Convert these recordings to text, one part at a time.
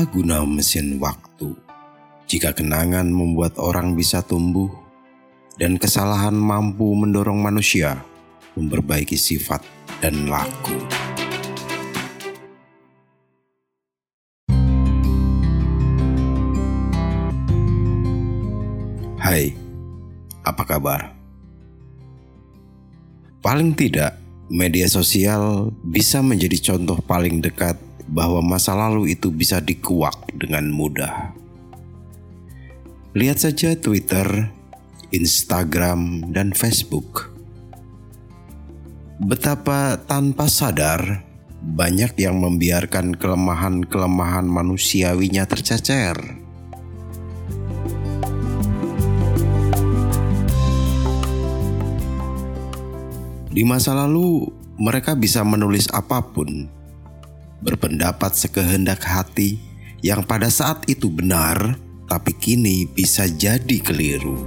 Apa guna mesin waktu jika kenangan membuat orang bisa tumbuh dan kesalahan mampu mendorong manusia memperbaiki sifat dan laku? Hai, apa kabar? Paling tidak, media sosial bisa menjadi contoh paling dekat bahwa masa lalu itu bisa dikuak dengan mudah. Lihat saja Twitter, Instagram, dan Facebook. Betapa tanpa sadar banyak yang membiarkan kelemahan-kelemahan manusiawinya tercecer. Di masa lalu, mereka bisa menulis apa pun berpendapat sekehendak hati yang pada saat itu benar, tapi kini bisa jadi keliru.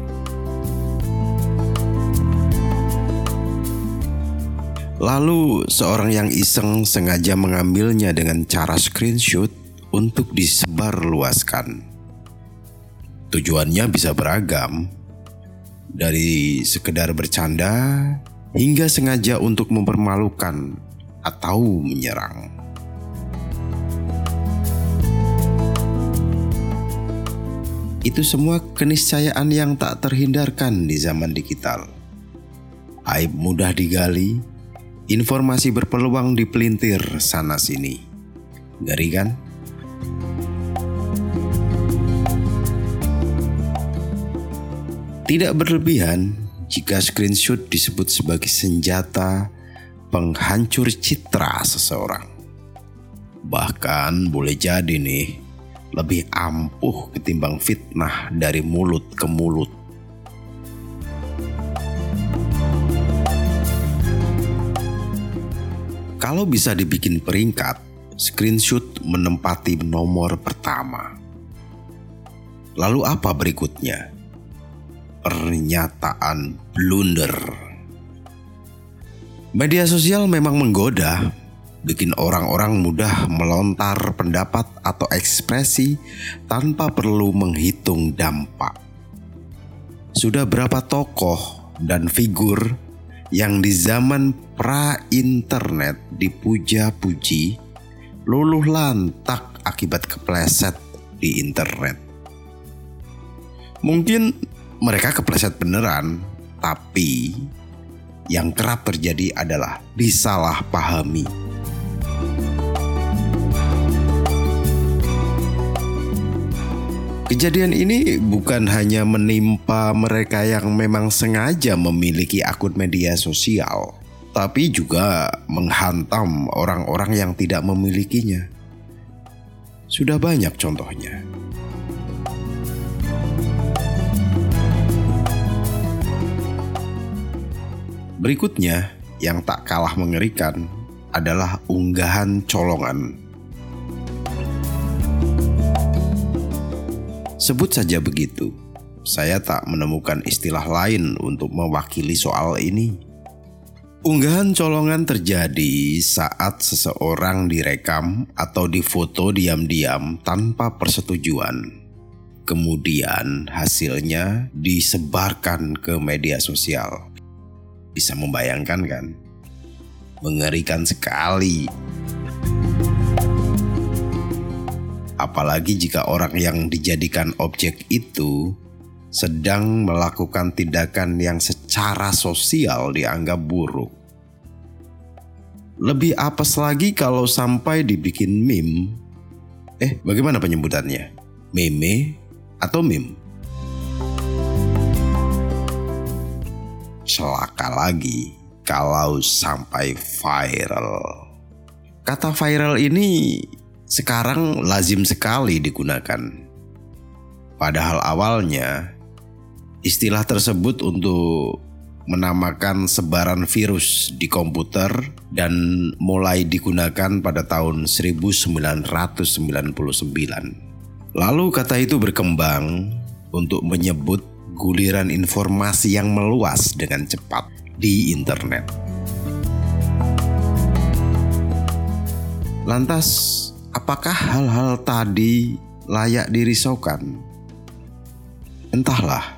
Lalu, seorang yang iseng sengaja mengambilnya dengan cara screenshot untuk disebarluaskan. Tujuannya bisa beragam, dari sekedar bercanda hingga sengaja untuk mempermalukan atau menyerang. Itu semua keniscayaan yang tak terhindarkan di zaman digital. Aib mudah digali, informasi berpeluang dipelintir sana sini. Ngeri kan? Tidak berlebihan jika screenshot disebut sebagai senjata penghancur citra seseorang. Bahkan boleh jadi nih lebih ampuh ketimbang fitnah dari mulut ke mulut. Kalau bisa dibikin peringkat, screenshot menempati nomor pertama. Lalu apa berikutnya? Pernyataan blunder. Media sosial memang menggoda, bikin orang-orang mudah melontar pendapat atau ekspresi tanpa perlu menghitung dampak. Sudah berapa tokoh dan figur yang di zaman pra-internet dipuja-puji, luluh lantak akibat kepleset di internet. Mungkin mereka kepleset beneran, tapi yang kerap terjadi adalah disalahpahami. Kejadian ini bukan hanya menimpa mereka yang memang sengaja memiliki akun media sosial, tapi juga menghantam orang-orang yang tidak memilikinya. Sudah banyak contohnya. Berikutnya, yang tak kalah mengerikan adalah unggahan colongan Sebut saja begitu. Saya tak menemukan istilah lain untuk mewakili soal ini. Unggahan colongan terjadi saat seseorang direkam atau difoto diam-diam tanpa persetujuan. Kemudian hasilnya disebarkan ke media sosial. Bisa membayangkan kan? Mengerikan sekali. Apalagi jika orang yang dijadikan objek itu sedang melakukan tindakan yang secara sosial dianggap buruk. Lebih apes lagi kalau sampai dibikin meme. Eh, bagaimana penyebutannya? Meme atau meme? Celaka lagi kalau sampai viral. Kata viral ini sekarang lazim sekali digunakan. Padahal awalnya istilah tersebut untuk menamakan sebaran virus di komputer dan mulai digunakan pada tahun 1999. Lalu kata itu berkembang untuk menyebut guliran informasi yang meluas dengan cepat di internet. Lantas apakah hal-hal tadi layak dirisaukan? Entahlah,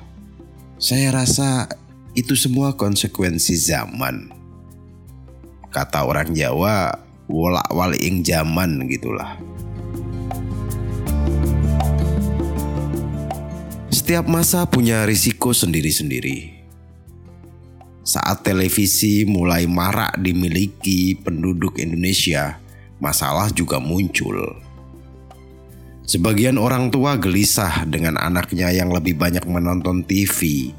saya rasa itu semua konsekuensi zaman. Kata orang Jawa, wolak waliing zaman gitulah. Setiap masa punya risiko sendiri-sendiri. Saat televisi mulai marak dimiliki penduduk Indonesia, masalah juga muncul. Sebagian orang tua gelisah dengan anaknya yang lebih banyak menonton TV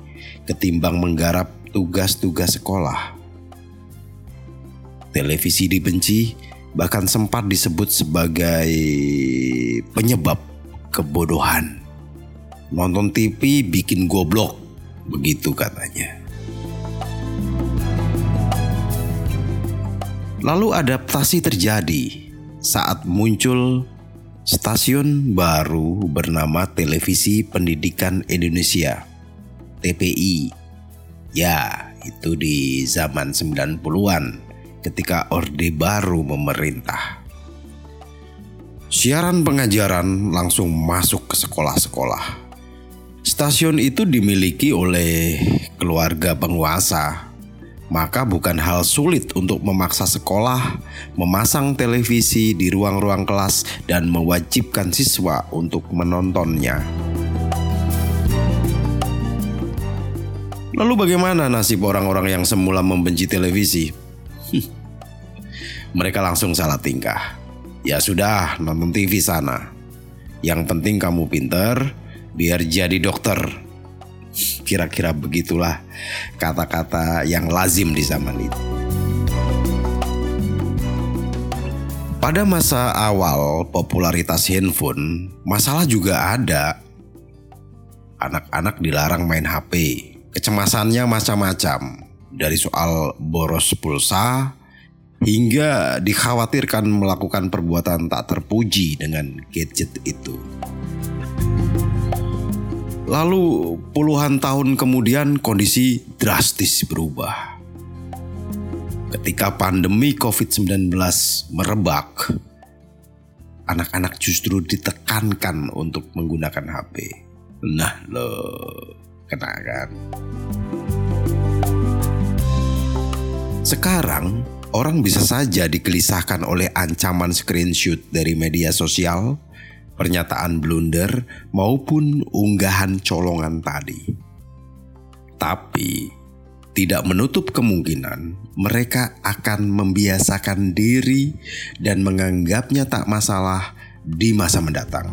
ketimbang menggarap tugas-tugas sekolah. Televisi dibenci, bahkan sempat disebut sebagai penyebab kebodohan. Nonton TV bikin goblok, begitu katanya. Lalu adaptasi terjadi saat muncul stasiun baru bernama Televisi Pendidikan Indonesia TPI. Ya, itu di zaman 90-an ketika Orde Baru memerintah. Siaran pengajaran langsung masuk ke sekolah-sekolah. Stasiun itu dimiliki oleh keluarga penguasa maka bukan hal sulit untuk memaksa sekolah memasang televisi di ruang-ruang kelas dan mewajibkan siswa untuk menontonnya. Lalu bagaimana nasib orang-orang yang semula membenci televisi? Mereka langsung salah tingkah. Ya sudah, nonton TV sana. Yang penting kamu pinter, biar jadi dokter Kira-kira begitulah kata-kata yang lazim di zaman itu. Pada masa awal popularitas handphone, masalah juga ada. Anak-anak dilarang main HP, kecemasannya macam-macam. Dari soal boros pulsa hingga dikhawatirkan melakukan perbuatan tak terpuji dengan gadget itu. Lalu puluhan tahun kemudian kondisi drastis berubah. Ketika pandemi COVID-19 merebak, anak-anak justru ditekankan untuk menggunakan HP. Nah lo, kena kan? Sekarang, orang bisa saja dikelisahkan oleh ancaman screenshot dari media sosial pernyataan blunder maupun unggahan colongan tadi. Tapi tidak menutup kemungkinan mereka akan membiasakan diri dan menganggapnya tak masalah di masa mendatang.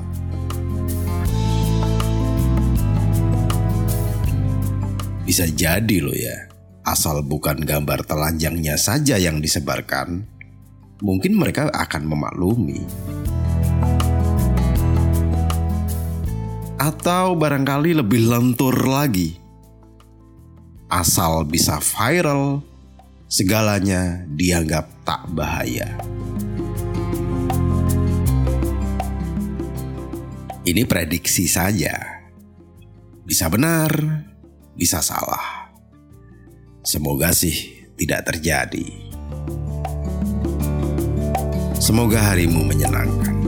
Bisa jadi loh ya, asal bukan gambar telanjangnya saja yang disebarkan, mungkin mereka akan memaklumi. Atau barangkali lebih lentur lagi. Asal bisa viral, segalanya dianggap tak bahaya. Ini prediksi saja. Bisa benar, bisa salah. Semoga sih tidak terjadi. Semoga harimu menyenangkan.